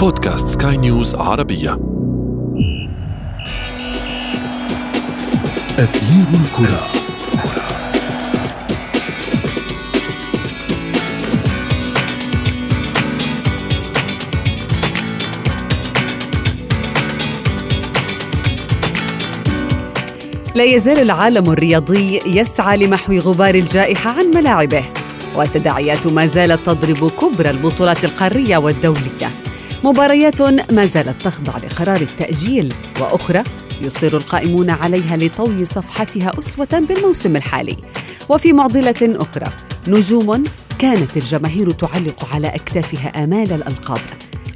بودكاست سكاي نيوز عربية. أثير الكرة. لا يزال العالم الرياضي يسعى لمحو غبار الجائحة عن ملاعبه والتداعيات ما زالت تضرب كبرى البطولات القارية والدولية. مباريات ما زالت تخضع لقرار التأجيل وأخرى يصر القائمون عليها لطوي صفحتها أسوة بالموسم الحالي. وفي معضلة أخرى نجوم كانت الجماهير تعلق على أكتافها آمال الألقاب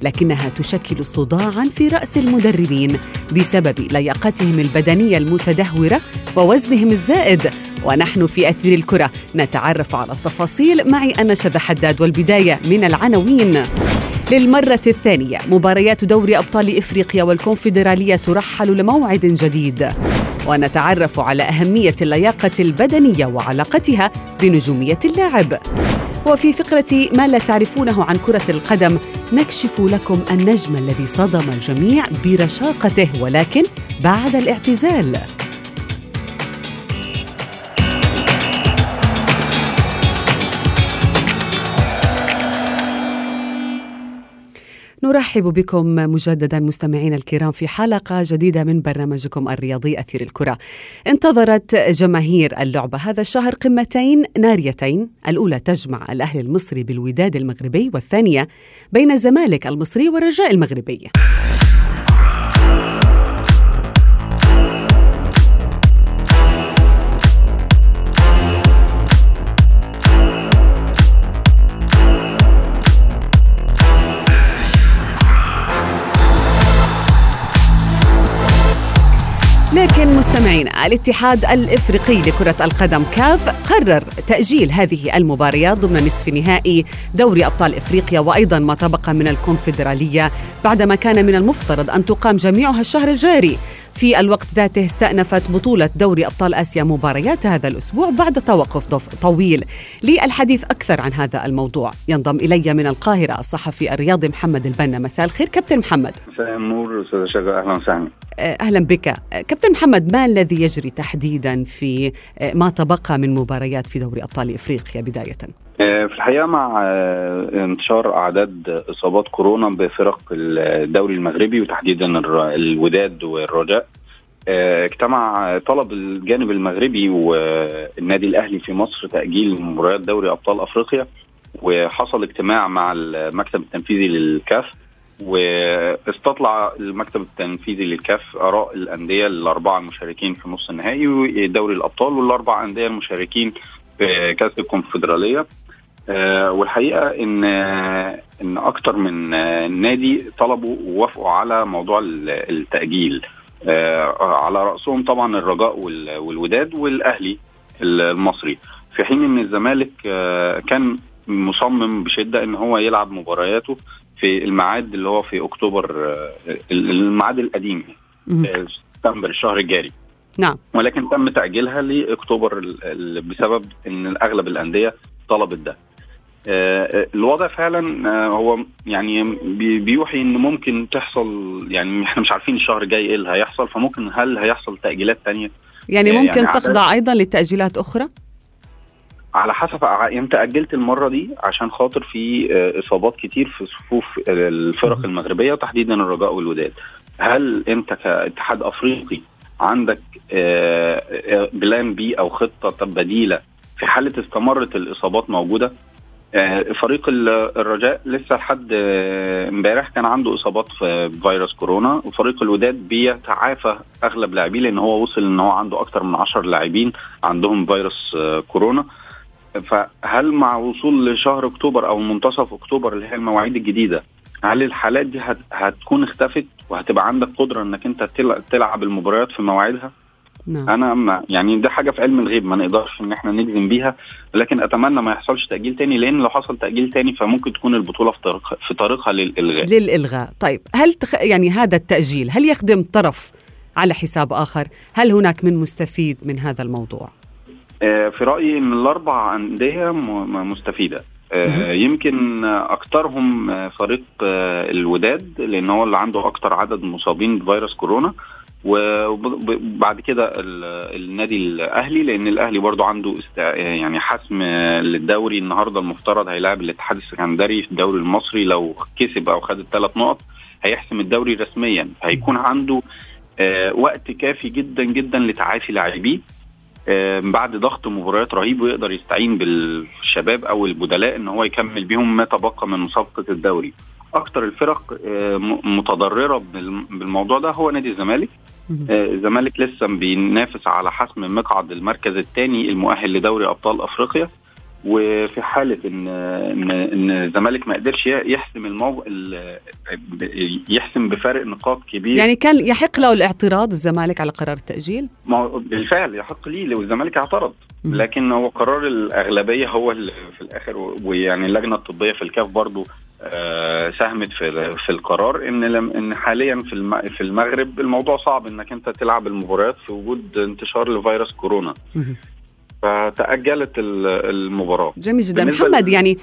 لكنها تشكل صداعا في رأس المدربين بسبب لياقتهم البدنية المتدهورة ووزنهم الزائد. ونحن في أثير الكرة نتعرف على التفاصيل. معي شذى حداد والبداية من العناوين. للمرة الثانية. مباريات دوري أبطال إفريقيا والكونفدرالية ترحل لموعد جديد. ونتعرف على أهمية اللياقة البدنية وعلاقتها بنجومية اللاعب. وفي فقرة ما لا تعرفونه عن كرة القدم نكشف لكم النجم الذي صدم الجميع برشاقته ولكن بعد الاعتزال. نرحب بكم مجددا مستمعينا الكرام في حلقة جديدة من برنامجكم الرياضي أثير الكرة. انتظرت جماهير اللعبة هذا الشهر قمتين ناريتين. الأولى تجمع الأهلي المصري بالوداد المغربي والثانية بين الزمالك المصري والرجاء المغربي. لكن مستمعينا الاتحاد الإفريقي لكرة القدم كاف قرر تأجيل هذه المباريات ضمن نصف نهائي دوري أبطال إفريقيا وأيضا ما تبقى من الكونفدرالية بعدما كان من المفترض أن تقام جميعها الشهر الجاري. في الوقت ذاته استأنفت بطولة دوري أبطال آسيا مباريات هذا الأسبوع بعد توقف طويل. للحديث أكثر عن هذا الموضوع. ينضم إلي من القاهرة الصحفي الرياضي محمد البنا. مساء الخير كابتن محمد. مساء النور أستاذ شغل أهلا وسهلا. أهلا بك. كابتن محمد ما الذي يجري تحديدا في ما تبقى من مباريات في دوري أبطال إفريقيا بداية؟ في الحقيقة مع انتشار أعداد إصابات كورونا بفرق الدوري المغربي وتحديدا الوداد والرجاء. اجتمع طلب الجانب المغربي والنادي الأهلي في مصر تأجيل مباريات دوري أبطال أفريقيا وحصل اجتماع مع المكتب التنفيذي للكاف واستطلع المكتب التنفيذي للكاف آراء الأندية الأربعة المشاركين في نص النهائي ودوري الأبطال والأربع أندية المشاركين في كأس الكونفدرالية. آه والحقيقة إن إن أكثر من نادي طلبوا ووافقوا على موضوع التأجيل. آه على رأسهم طبعا الرجاء والوداد والأهلي المصري. في حين إن الزمالك آه كان مصمم بشدة إن هو يلعب مبارياته في الميعاد اللي هو في أكتوبر الميعاد القديم سبتمبر الشهر الجاري. نعم. ولكن تم تأجيلها لأكتوبر بسبب إن أغلب الأندية طلبت ده. الوضع فعلا هو يعني بيوحي إن ممكن تحصل يعني إحنا مش عارفين الشهر الجاي إيه اللي هيحصل فممكن هل هيحصل تأجيلات تانية؟ يعني ممكن يعني تخضع أيضا لتأجيلات أخرى؟ على حسب انت أجلت المرة دي؟ عشان خاطر في إصابات كتير في صفوف الفرق المغربية وتحديدا الرجاء والوداد. هل انت كاتحاد أفريقي عندك بلان بي أو خطة بديلة في حالة استمرت الإصابات موجودة؟ فريق الرجاء لسه لحد امبارح كان عنده إصابات في فيروس كورونا وفريق الوداد بيتعافى أغلب لاعبيه لأن هو وصل إن هو عنده أكثر من 10 لاعبين عندهم فيروس كورونا فهل مع وصول لشهر أكتوبر أو منتصف أكتوبر اللي هي المواعيد الجديدة هل الحالات دي هت هتكون اختفت وهتبقى عندك قدرة إنك أنت تلعب المباريات في مواعيدها؟ نعم. أنا ما يعني ده حاجة في علم الغيب ما نقدرش إن إحنا نجزم بيها لكن أتمنى ما يحصلش تأجيل تاني لأن لو حصل تأجيل تاني فممكن تكون البطولة في طريقها في طريقها للإلغاء. للإلغاء. طيب هل تخ... يعني هذا التأجيل هل يخدم طرف على حساب آخر؟ هل هناك من مستفيد من هذا الموضوع؟ في رأيي إن الأربع أندية مستفيدة. آه، يمكن اكثرهم فريق الوداد لأن هو اللي عنده أكثر عدد مصابين بفيروس كورونا. وبعد كده النادي الأهلي لأن الأهلي برضو عنده يعني حسم للدوري. النهارده المفترض هيلاعب الاتحاد السكندري في الدوري المصري. لو كسب أو خد الثلاث نقط هيحسم الدوري رسميا. هيكون عنده آه، وقت كافي جدا جدا لتعافي لاعبيه. آه، بعد ضغط مباريات رهيب ويقدر يستعين بالشباب أو البدلاء إن هو يكمل بيهم ما تبقى من مسابقة الدوري. أكتر الفرق آه، متضررة بالموضوع ده هو نادي الزمالك. الزمالك لسه بينافس على حسم مقعد المركز الثاني المؤهل لدوري أبطال أفريقيا. وفي حالة إن إن إن الزمالك ما قدرش يحسم الموضوع يحسم بفارق نقاط كبير. يعني كان يحق له الاعتراض الزمالك على قرار التأجيل؟ ما بالفعل يحق ليه لو الزمالك اعترض. لكن هو قرار الأغلبية هو اللي في الآخر ويعني اللجنة الطبية في الكاف برضو آه، ساهمت في في القرار إن إن حاليا في في المغرب الموضوع صعب إنك أنت تلعب المباريات في وجود انتشار لفيروس كورونا. فتأجلت المباراة. جميل جدا. محمد يعني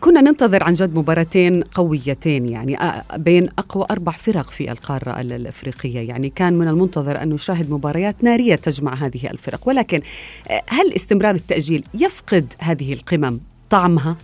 كنا ننتظر عن جد مباراتين قويتين يعني بين أقوى أربع فرق في القارة الأفريقية. يعني كان من المنتظر أن نشاهد مباريات نارية تجمع هذه الفرق. ولكن هل استمرار التأجيل يفقد هذه القمم طعمها؟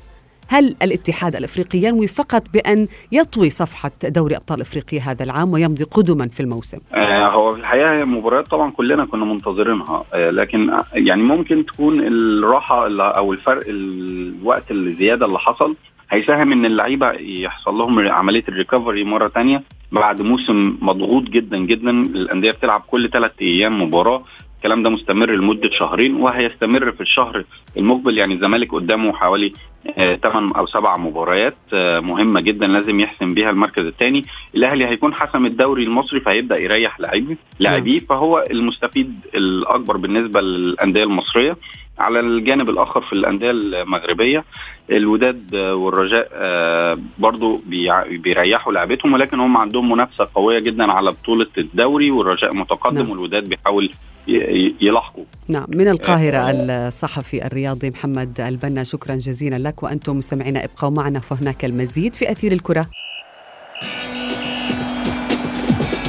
هل الاتحاد الإفريقي ينوي فقط بأن يطوي صفحة دوري أبطال إفريقيا هذا العام ويمضي قدما في الموسم؟ آه هو في الحقيقة هي مباريات طبعا كلنا كنا منتظرينها آه لكن يعني ممكن تكون الراحة أو الفرق الوقت الزيادة اللي حصل هيساهم إن اللعيبة يحصل لهم عملية الريكفري مرة ثانية بعد موسم مضغوط جدا جدا الأندية بتلعب كل ثلاث أيام مباراة الكلام ده مستمر لمدة شهرين وهيستمر في الشهر المقبل يعني الزمالك قدامه حوالي ثمان أو سبع مباريات آه، مهمة جدا لازم يحسم بيها المركز الثاني الأهلي هيكون حسم الدوري المصري فهيبدأ يريح لاعبيه لاعبيه نعم. فهو المستفيد الأكبر بالنسبة للأندية المصرية على الجانب الآخر في الأندية المغربية الوداد والرجاء آه، برضو بيريحوا لعبتهم ولكن هم عندهم منافسة قوية جدا على بطولة الدوري والرجاء متقدم نعم. والوداد بيحاول يلاحقوا. نعم من القاهرة آه. الصحفي الرياضي محمد البنا شكرا جزيلا لك وأنتم مستمعينا ابقوا معنا فهناك المزيد في أثير الكرة.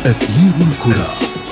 أثير الكرة.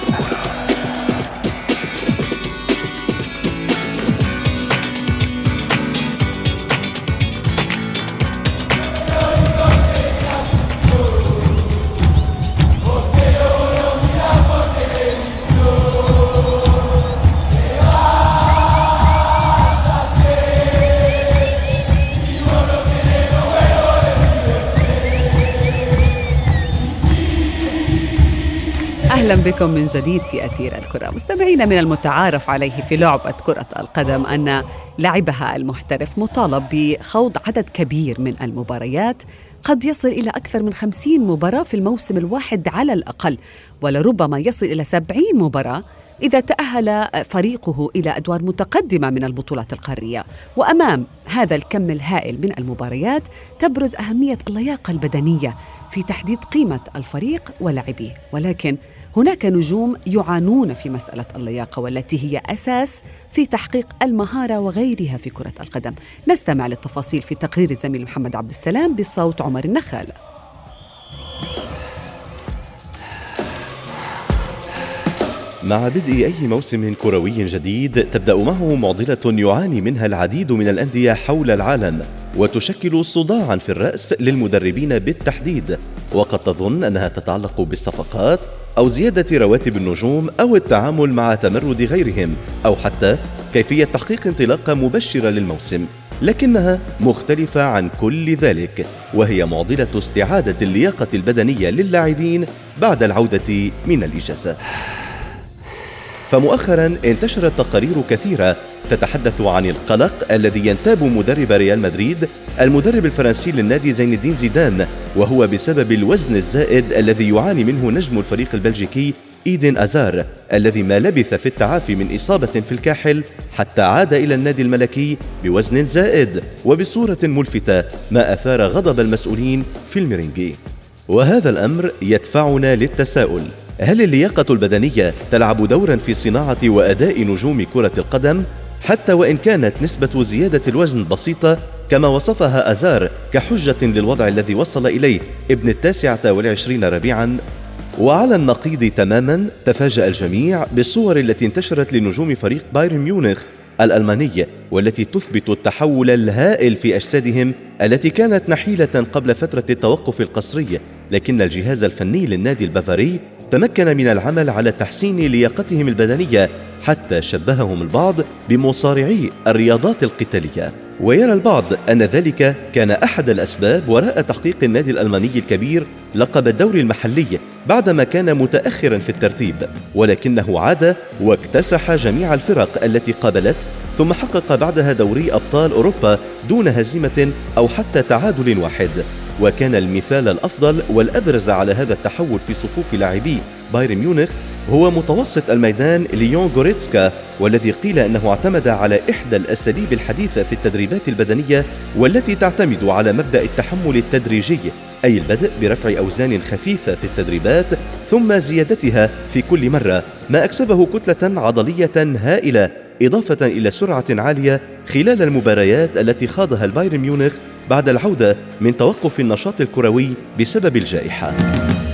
أهلا بكم من جديد في أثير الكرة. مستمعينا من المتعارف عليه في لعبة كرة القدم أن لاعبها المحترف مطالب بخوض عدد كبير من المباريات. قد يصل إلى أكثر من خمسين مباراة في الموسم الواحد على الأقل ولربما يصل إلى سبعين مباراة إذا تأهل فريقه إلى أدوار متقدمة من البطولات القارية. وأمام هذا الكم الهائل من المباريات تبرز أهمية اللياقة البدنية في تحديد قيمة الفريق ولاعبيه. ولكن هناك نجوم يعانون في مسألة اللياقة والتي هي أساس في تحقيق المهارة وغيرها في كرة القدم. نستمع للتفاصيل في تقرير الزميل محمد عبد السلام بصوت عمر النخال. مع بدء أي موسم كروي جديد تبدأ معه معضلة يعاني منها العديد من الأندية حول العالم وتشكل صداعا في الرأس للمدربين بالتحديد. وقد تظن أنها تتعلق بالصفقات أو زيادة رواتب النجوم أو التعامل مع تمرد غيرهم أو حتى كيفية تحقيق انطلاقة مبشرة للموسم. لكنها مختلفة عن كل ذلك وهي معضلة استعادة اللياقة البدنية للاعبين بعد العودة من الإجازة. فمؤخرا انتشرت تقارير كثيرة تتحدث عن القلق الذي ينتاب مدرب ريال مدريد المدرب الفرنسي للنادي زين الدين زيدان وهو بسبب الوزن الزائد الذي يعاني منه نجم الفريق البلجيكي إيدن أزار الذي ما لبث في التعافي من إصابة في الكاحل حتى عاد إلى النادي الملكي بوزن زائد وبصورة ملفتة ما أثار غضب المسؤولين في الميرينجي وهذا الأمر يدفعنا للتساؤل. هل اللياقة البدنية تلعب دورا في صناعة وأداء نجوم كرة القدم؟ حتى وإن كانت نسبة زيادة الوزن بسيطة كما وصفها أزار كحجة للوضع الذي وصل إليه ابن التاسعة والعشرين ربيعا. وعلى النقيض تماما تفاجأ الجميع بالصور التي انتشرت لنجوم فريق بايرن ميونخ الألماني والتي تثبت التحول الهائل في أجسادهم التي كانت نحيلة قبل فترة التوقف القسري لكن الجهاز الفني للنادي البافاري تمكن من العمل على تحسين لياقتهم البدنية حتى شبههم البعض بمصارعي الرياضات القتالية. ويرى البعض أن ذلك كان أحد الأسباب وراء تحقيق النادي الألماني الكبير لقب الدوري المحلي بعدما كان متاخرا في الترتيب. ولكنه عاد واكتسح جميع الفرق التي قابلت ثم حقق بعدها دوري أبطال أوروبا دون هزيمة أو حتى تعادل واحد. وكان المثال الأفضل والأبرز على هذا التحول في صفوف لاعبي بايرن ميونخ هو متوسط الميدان ليون غوريتسكا والذي قيل أنه اعتمد على إحدى الأساليب الحديثة في التدريبات البدنية والتي تعتمد على مبدأ التحمل التدريجي أي البدء برفع أوزان خفيفة في التدريبات ثم زيادتها في كل مرة ما أكسبه كتلة عضلية هائلة إضافة إلى سرعة عالية خلال المباريات التي خاضها البايرن ميونخ بعد العودة من توقف النشاط الكروي بسبب الجائحة.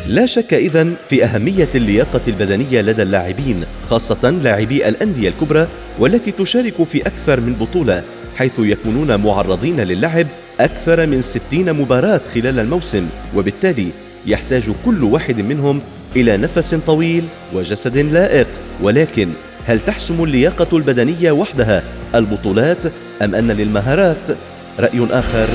لا شك إذن في أهمية اللياقة البدنية لدى اللاعبين، خاصة لاعبي الأندية الكبرى والتي تشارك في أكثر من بطولة، حيث يكونون معرضين للعب أكثر من 60 مباراة خلال الموسم، وبالتالي يحتاج كل واحد منهم إلى نفس طويل وجسد لائق، ولكن هل تحسم اللياقة البدنية وحدها البطولات أم أن للمهارات؟ رأي آخر.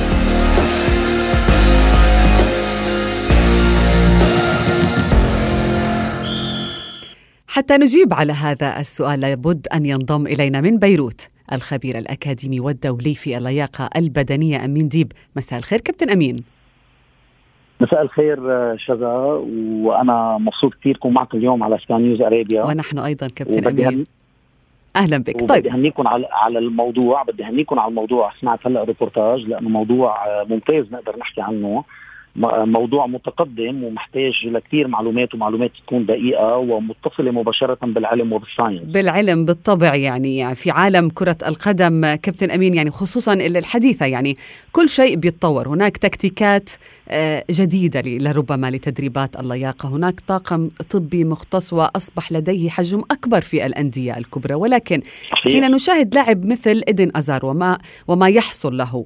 حتى نجيب على هذا السؤال لابد أن ينضم إلينا من بيروت الخبير الأكاديمي والدولي في اللياقة البدنية أمين ديب. مساء الخير كابتن أمين. مساء الخير شذا وأنا مبسوط كثير كون معكم اليوم على سكاي نيوز ارابيا ونحن أيضا كابتن امين أهلا بك. طيب. بدي اهنيكم على على الموضوع بدي اهنيكم على الموضوع. سمعت هلأ ريبورتاج لأنه موضوع آه، ممتاز نقدر نحكي عنه. موضوع متقدم ومحتاج لكثير معلومات ومعلومات تكون دقيقة ومتصلة مباشرة بالعلم وبال science. بالعلم بالطبع يعني, يعني في عالم كرة القدم كابتن أمين يعني خصوصا الحديثة يعني كل شيء بيتطور. هناك تكتيكات آه، جديدة لربما لتدريبات اللياقة. هناك طاقم طبي مختص وأصبح لديه حجم أكبر في الأندية الكبرى. ولكن حين نشاهد لاعب مثل إدن أزار وما, وما يحصل له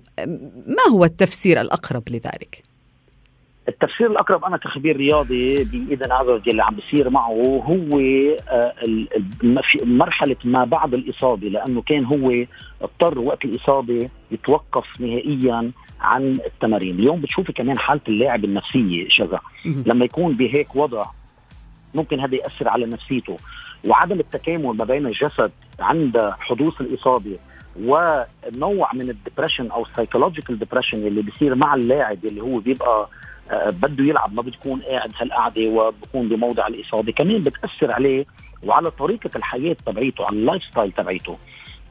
ما هو التفسير الأقرب لذلك؟ التفسير الأقرب أنا كخبير رياضي باذن عزز اللي عم بيصير معه هو آه، مرحلة ما بعد الإصابة لأنه كان هو اضطر وقت الإصابة يتوقف نهائيا عن التمارين، اليوم بتشوفي كمان حالة اللاعب النفسية شذا لما يكون بهيك وضع ممكن هذا يأثر على نفسيته. وعدم التكامل ما بين الجسد عند حدوث الإصابة ونوع من ال depression أو ال psychological depression اللي بيصير مع اللاعب اللي هو بيبقى آه، بده يلعب ما بتكون قاعد هالقعدة وبكون بموضع الإصابة كمان بتأثر عليه وعلى طريقة الحياة تبعيته على ال lifestyle تبعيته.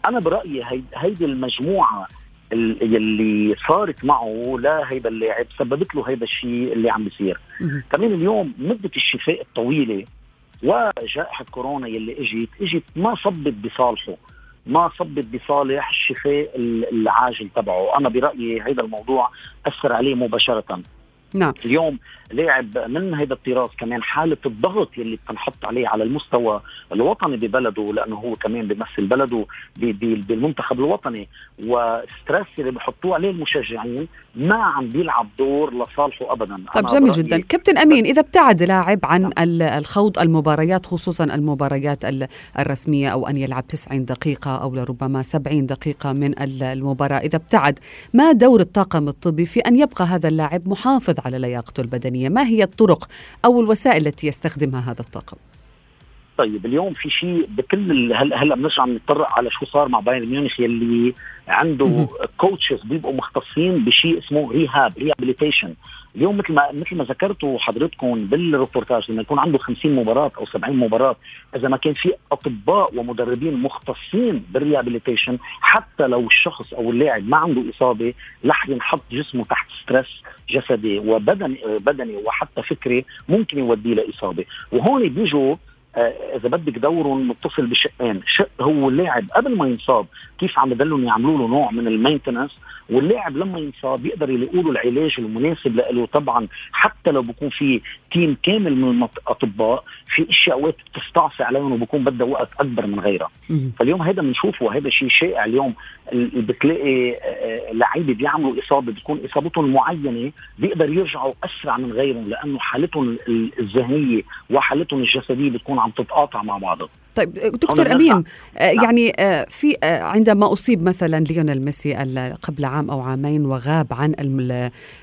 أنا برأيي هيدي المجموعة اللي صارت معه لهيدا اللاعب سببت له هيدا الشيء اللي عم بيصير. كمان اليوم مدة الشفاء الطويلة وجائحة كورونا يلي إجت إجت ما صبت بصالحه. ما صبت بصالح الشفاء العاجل تبعه. أنا برأيي هيدا الموضوع أثر عليه مباشرة. نعم. اليوم لاعب من هذا الطراز كمان حالة الضغط يلي بتنحط عليه على المستوى الوطني ببلده لأنه هو كمان بيمثل بلده بالمنتخب الوطني. وستريس اللي بحطوه عليه المشجعين ما عم بيلعب دور لصالحه ابدا. طيب جميل جدا. كابتن أمين إذا ابتعد لاعب عن نعم. الخوض المباريات خصوصا المباريات الرسمية أو أن يلعب 90 دقيقة أو لربما 70 دقيقة من المباراة إذا ابتعد ما دور الطاقم الطبي في أن يبقى هذا اللاعب محافظ على لياقته البدنية؟ ما هي الطرق أو الوسائل التي يستخدمها هذا الطاقم؟ طيب اليوم في شيء بكل هلا هلا بنرجع نتطرق على شو صار مع بايرن ميونخ يلي عنده coaches بيبقوا مختصين بشيء اسمه rehab rehabilitation اليوم مثل ما مثل ما ذكرتوا حضرتكم بالريبورتاج لما يكون عنده 50 مباراة أو 70 مباراة إذا ما كان في أطباء ومدربين مختصين بال rehabilitation حتى لو الشخص أو اللاعب ما عنده إصابة رح ينحط جسمه تحت stress جسدي وبدني بدني وحتى فكري ممكن يوديه لإصابة. وهون بيجوا إذا بدك دوره متصل بشقين شق هو اللاعب قبل ما ينصاب كيف عم بدلهم يعملوا له نوع من ال maintenance واللاعب لما ينصاب يقدر يلاقوا له العلاج المناسب له طبعا حتى لو بكون في team كامل من الأطباء في أشياء اوقات بتستعصي عليهم وبكون بدها وقت أكبر من غيرها. فاليوم هذا بنشوفه هذا شيء شائع اليوم. بتلاقي آه، آه، لعيبة بيعملوا إصابة بتكون إصابتهم معينة بيقدر يرجعوا أسرع من غيرهم لأنه حالتهم الذهنية وحالتهم الجسدية بتكون عم تتقاطع مع بعضها طيب دكتور أمين نعم. يعني في عندما أصيب مثلا ليونيل ميسي قبل عام أو عامين وغاب عن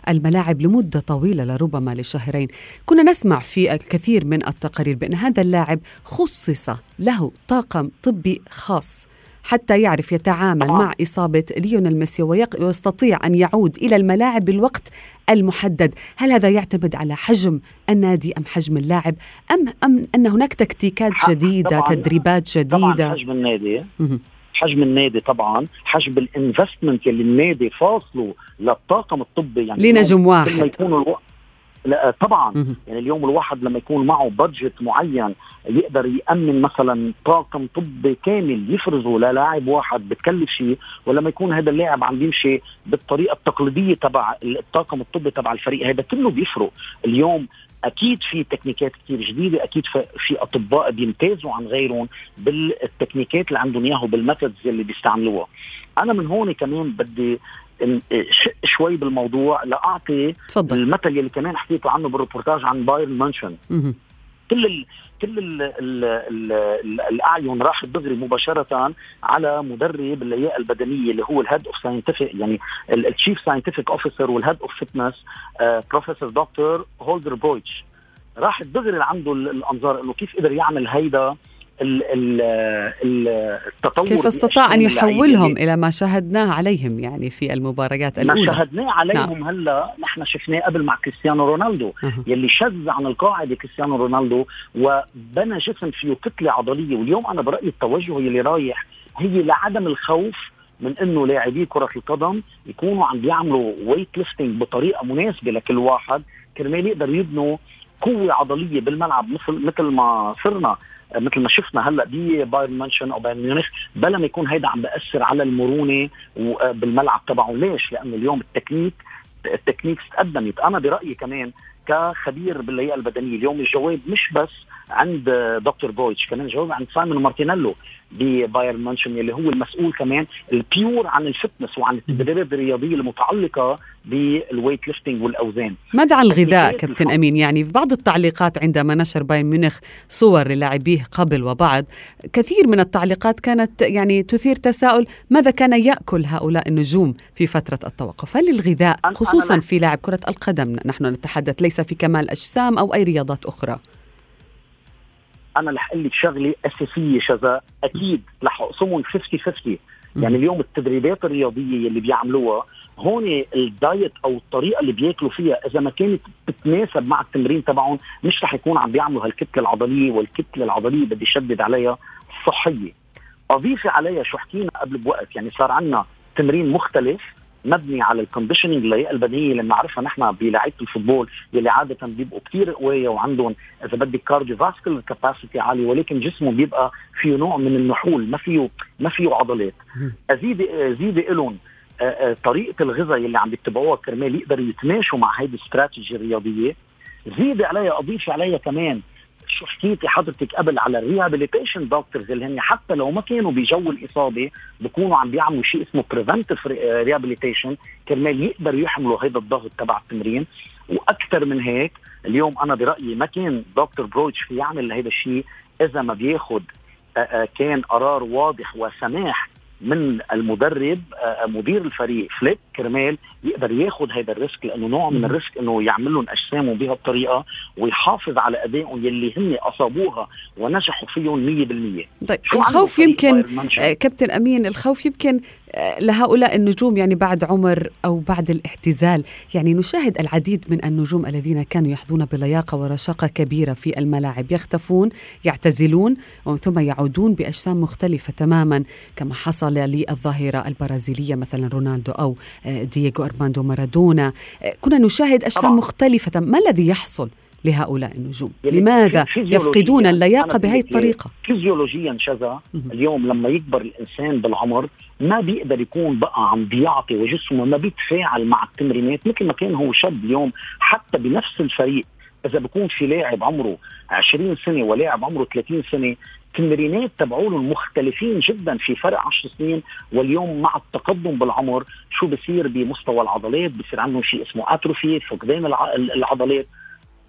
الملاعب لمدة طويلة لربما لشهرين كنا نسمع في الكثير من التقارير بأن هذا اللاعب خصص له طاقم طبي خاص حتى يعرف يتعامل طبعا. مع إصابة ليونيل ميسي ويستطيع أن يعود إلى الملاعب بالوقت المحدد. هل هذا يعتمد على حجم النادي أم حجم اللاعب؟ أم, أم أن هناك تكتيكات جديدة طبعاً. تدريبات جديدة؟ طبعا حجم النادي. حجم النادي طبعا. حجم الانفستمنت اللي النادي فاصله للطاقم الطبي يعني لنجم واحد. يكون ألو... لا طبعا. يعني اليوم الواحد لما يكون معه بادجت معين يقدر يأمن مثلا طاقم طبي كامل يفرزه للاعب واحد بتكلف شيء ولما يكون هذا اللاعب عم يمشي بالطريقة التقليدية تبع الطاقم الطبي تبع الفريق هذا كله بيفرق. اليوم أكيد في techniques كثير جديدة أكيد في أطباء بيمتازوا عن غيرهم بال techniques اللي عندهم إياها وبال methods اللي بيستعملوها. أنا من هون كمان بدي شق شوي بالموضوع لأعطي تفضل. المثل اللي كمان حكيته عنه بالريبورتاج عن بايرن مانشن كل ال كل ال ال ال ال الأعين راحت دغري مباشرة على مدرب اللياقه البدنية اللي هو ال head of scientific يعني ال chief scientific officer وال head of fitness professor دكتور هولغر برويتش راحت دغري عنده الأنظار إنه كيف قدر يعمل هيدا التطور كيف استطاع أن يحولهم إلى ما شاهدناه عليهم يعني في المباريات الأولى ما شاهدناه عليهم نعم. هلا نحن شفناه قبل مع كريستيانو رونالدو أه. يلي شذ عن القاعدة كريستيانو رونالدو وبنى جسم فيه كتلة عضلية واليوم أنا برأيي التوجه يلي رايح هي لعدم الخوف من إنه لاعبي كرة القدم يكونوا عم بيعملوا weight lifting بطريقة مناسبة لكل واحد كرمال يقدروا يبنوا قوة عضلية بالملعب مثل مثل ما صرنا مثل ما شفنا هلأ ببايرن مانشن أو بايرن ميونخ بلا ما يكون هيدا عم بأثر على المرونة بالملعب تبعه ليش؟ لأنه اليوم ال technique ال technique تقدمت أنا برأيي كمان كخبير باللياقة البدنية اليوم الجواب مش بس عند دكتور برويتش. كمان الجواب عند سايمون مارتينيلو ببايرن مانشن اللي هو المسؤول كمان ال pure عن ال fitness وعن التدريبات الرياضيه المتعلقة بال weight lifting والأوزان. ماذا عن الغذاء كابتن أمين. يعني في بعض التعليقات عندما نشر بايرن ميونخ صور للاعبيه قبل وبعد كثير من التعليقات كانت يعني تثير تساؤل ماذا كان يأكل هؤلاء النجوم في فترة التوقف؟ هل الغذاء خصوصا في لاعب كرة القدم نحن نتحدث ليس في كمال أجسام أو أي رياضات أخرى؟ أنا رح أقول لك شغلة أساسية شذا. أكيد رح أقسمهم 50 50 يعني اليوم التدريبات الرياضية اللي بيعملوها هون ال diet أو الطريقة اللي بياكلوا فيها إذا ما كانت بتتناسب مع التمرين تبعهم مش رح يكون عم بيعملوا هالكتلة العضلية والكتلة العضلية بدي شدد عليها صحية. أضيفي عليها شو حكينا قبل بوقت يعني صار عندنا تمرين مختلف. مبني على ال conditioning اللياقه البدنيه اللي بنعرفها نحن بلعيبة ال football يلي عادة بيبقوا كثير قوية وعندهم إذا بدك cardiovascular capacity عالية ولكن جسمهم بيبقى فيه نوع من النحول ما فيه ما فيه عضلات. أزيد أزيد لهم آه، آه، طريقة الغذاء اللي عم بيتبعوها كرمال يقدروا يتماشوا مع هيدي الاستراتيجي الرياضية. زيدي عليها اضيفي عليها كمان شو حكيتي حضرتك قبل على ال rehabilitation doctors اللي هن حتى لو ما كانوا بجو الإصابة بكونوا عم بيعملوا شيء اسمه preventive rehabilitation كرمال يقدروا يحملوا هذا الضغط تبع التمرين. وأكثر من هيك اليوم أنا برأيي ما كان دكتور برويتش في يعمل هذا الشيء إذا ما بياخذ آه، آه، كان قرار واضح وسماح من المدرب آه، مدير الفريق فليك كرمال يقدر ياخذ هذا ال risk لأنه نوع من ال risk إنه يعمل لهم أجسامهم بهالطريقه ويحافظ على أدائهم يلي هن أصابوها ونجحوا فيهم 100% طيب الخوف يمكن آه، كابتن أمين الخوف يمكن لهؤلاء النجوم يعني بعد عمر أو بعد الاعتزال يعني نشاهد العديد من النجوم الذين كانوا يحظون بلياقة ورشاقة كبيرة في الملاعب. يختفون يعتزلون ومن ثم يعودون بأجسام مختلفة تماما كما حصل للظاهرة البرازيلية مثلا رونالدو أو آه، دييغو أرماندو مارادونا. آه، كنا نشاهد أجسام مختلفة ما الذي يحصل؟ لهؤلاء النجوم. يعني لماذا يفقدون اللياقة بهذه الطريقة؟ فيزيولوجيا شذا اليوم لما يكبر الإنسان بالعمر ما بيقدر يكون بقى عم بيعطي وجسمه ما بيتفاعل مع التمرينات مثل ما كان هو شاب اليوم حتى بنفس الفريق. إذا بكون في لاعب عمره 20 سنة ولاعب عمره 30 سنة التمرينات تبعولهم مختلفين جدا في فرق 10 سنين. واليوم مع التقدم بالعمر شو بصير بمستوى العضلات؟ بصير عندهم شيء اسمه atrophy فقدان العضلات.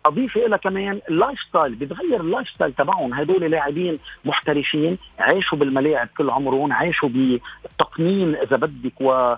أضيف إلى كمان ال lifestyle بيتغير ال lifestyle تبعهم. هدول لاعبين محترفين عاشوا بالملاعب كل عمرهم عاشوا بتقنين إذا بدك و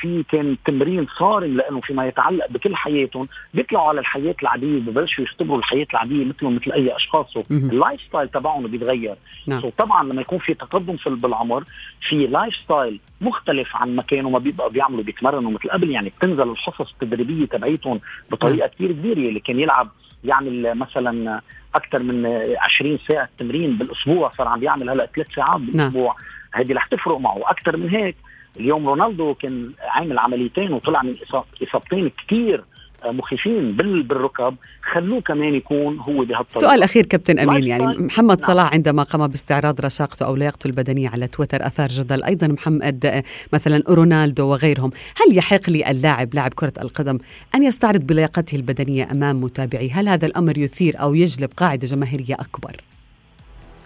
في كان تمرين صارم لأنه فيما يتعلق بكل حياتهم بيطلعوا على الحياة العادية ببلشوا يختبروا الحياة العادية مثلهم مثل أي أشخاص ال lifestyle تبعهم بيتغير نعم. طبعا لما يكون في تقدم في بالعمر في lifestyle مختلف عن ما كانوا ما بيبقوا بيعملوا بيتمرنوا مثل قبل يعني بتنزل الحصص التدريبية تبعيتهم بطريقة. كثير كبيرة اللي كان يلعب يعمل مثلا أكثر من 20 ساعة تمرين بالأسبوع صار عم بيعمل هلأ ثلاث ساعات نعم. بالأسبوع نعم. هذه رح تفرق معه أكثر من هيك اليوم رونالدو كان عامل عمليتين وطلع من إصابتين كثير مخيفين بالركب خلوه كمان يكون هو بهالطريقة. سؤال أخير كابتن أمين يعني محمد نعم. صلاح عندما قام باستعراض رشاقته أو لياقته البدنية على تويتر أثار جدل أيضا محمد مثلا رونالدو وغيرهم. هل يحق للاعب لاعب كرة القدم أن يستعرض بلياقته البدنية أمام متابعيه؟ هل هذا الأمر يثير أو يجلب قاعدة جماهيرية أكبر؟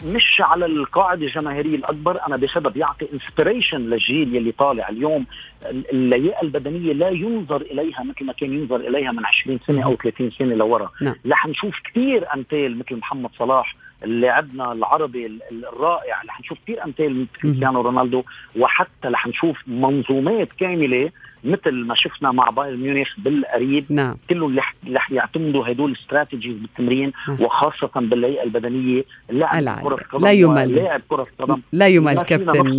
مش على القاعدة الجماهيرية الأكبر أنا بسبب يعطي انسبريشن للجيل يلي طالع اليوم اللياقة البدنية لا ينظر إليها مثل ما كان ينظر إليها من 20 سنة أو 30 سنة لورا. نعم. رح نشوف كثير أمثال مثل محمد صلاح لاعبنا العربي الرائع رح نشوف كثير أمثال من كريستيانو رونالدو وحتى رح نشوف منظومات كاملة مثل ما شفنا مع بايرن ميونخ بالقريب نعم. كلهم رح يعتمدوا هدول الاستراتيجيز بالتمرين نعم. وخاصة باللياقه البدنية لاعب كرة قدم لا يمل. لاعب كرة قدم. لا يمل كابتن.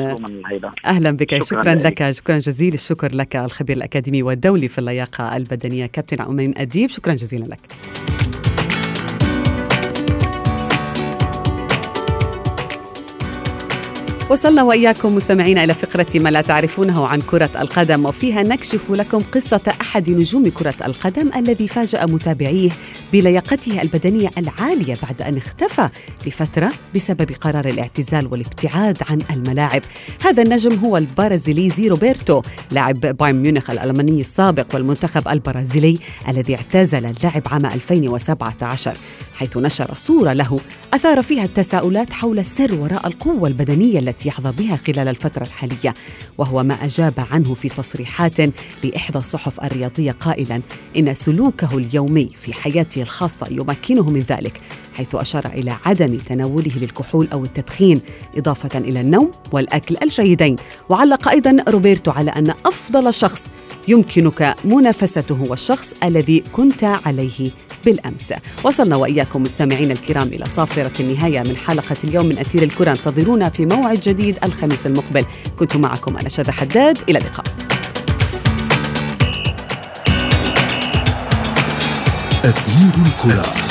أهلا بك. شكرا, شكرا لك. شكرا جزيل الشكر لك الخبير الأكاديمي والدولي في اللياقة البدنية كابتن عمين أديب. شكرا جزيلا لك. وصلنا وإياكم مستمعينا إلى فقرة ما لا تعرفونه عن كرة القدم وفيها نكشف لكم قصة أحد نجوم كرة القدم الذي فاجأ متابعيه بلياقته البدنية العالية بعد أن اختفى لفترة بسبب قرار الاعتزال والابتعاد عن الملاعب. هذا النجم هو البرازيليزي روبرتو لاعب بايرن ميونخ الألماني السابق والمنتخب البرازيلي الذي اعتزل اللعب عام 2017 حيث نشر صورة له أثار فيها التساؤلات حول السر وراء القوة البدنية التي يحظى بها خلال الفترة الحالية وهو ما أجاب عنه في تصريحات لإحدى الصحف الرياضية قائلا إن سلوكه اليومي في حياته الخاصة يمكنه من ذلك حيث أشار إلى عدم تناوله للكحول أو التدخين إضافة إلى النوم والأكل الجيدين. وعلق أيضا روبرتو على أن أفضل شخص يمكنك منافسته هو الشخص الذي كنت عليه بالأمس. وصلنا وإياكم مستمعين الكرام إلى صافرة النهاية من حلقة اليوم من أثير الكرة. انتظرونا في موعد جديد الخميس المقبل. كنت معكم أنا شذى حداد. إلى اللقاء. أثير الكرة.